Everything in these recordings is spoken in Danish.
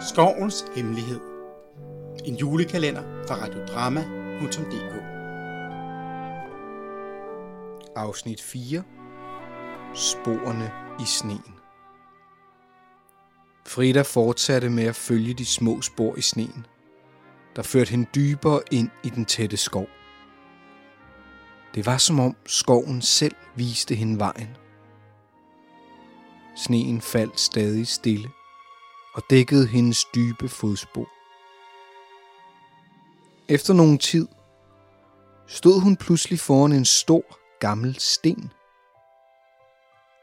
Skovens Hemmelighed. En julekalender fra radiodrama.dk Afsnit 4 Sporene i sneen. Frida fortsatte med at følge de små spor i sneen, der førte hende dybere ind i den tætte skov. Det var som om skoven selv viste hende vejen. Sneen faldt stadig stille og dækkede hendes dybe fodspor. Efter nogen tid stod hun pludselig foran en stor, gammel sten.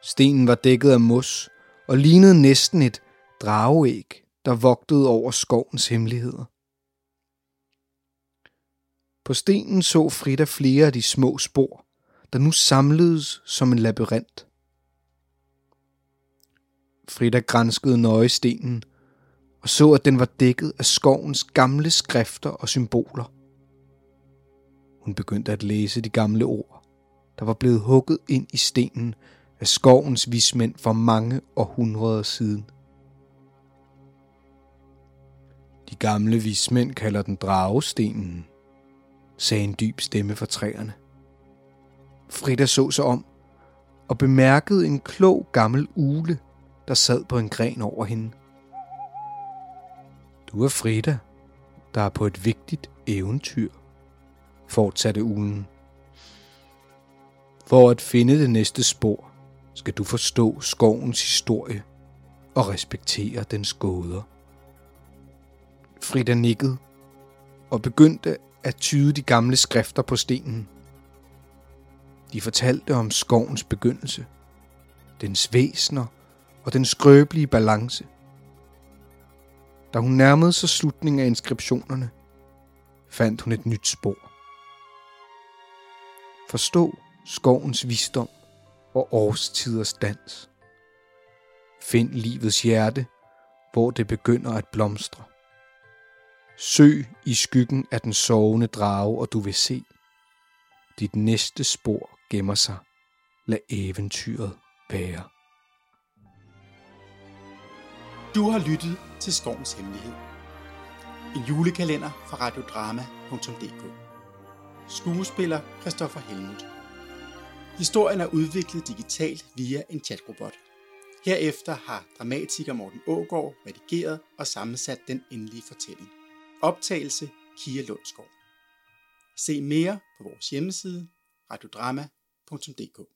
Stenen var dækket af mos og lignede næsten et drageæg, der vogtede over skovens hemmeligheder. På stenen så Frida flere af de små spor, der nu samledes som en labyrint. Frida grænskede nøje stenen og så, at den var dækket af skovens gamle skrifter og symboler. Hun begyndte at læse de gamle ord, der var blevet hugget ind i stenen af skovens vismænd for mange århundreder siden. De gamle vismænd kalder den dragestenen, sagde en dyb stemme fra træerne. Frida så sig om og bemærkede en klog gammel ule, der sad på en gren over hende. Du er Frida, der er på et vigtigt eventyr, fortsatte ulen. For at finde det næste spor, skal du forstå skovens historie og respektere dens gåder. Frida nikkede og begyndte at tyde de gamle skrifter på stenen. De fortalte om skovens begyndelse, dens væsner og den skrøbelige balance. Da hun nærmede sig slutningen af inskriptionerne, fandt hun et nyt spor. Forstå skovens visdom og årstiders dans. Find livets hjerte, hvor det begynder at blomstre. Søg i skyggen af den sovende drage, og du vil se. Dit næste spor gemmer sig. Lad eventyret være. Du har lyttet til Skovens Hemmelighed. En julekalender fra radiodrama.dk Skuespiller Christoffer Helmut Historien er udviklet digitalt via en chatrobot. Herefter har dramatiker Morten Ågård redigeret og sammensat den endelige fortælling. Optagelse Kia Lundsgaard. Se mere på vores hjemmeside radiodrama.dk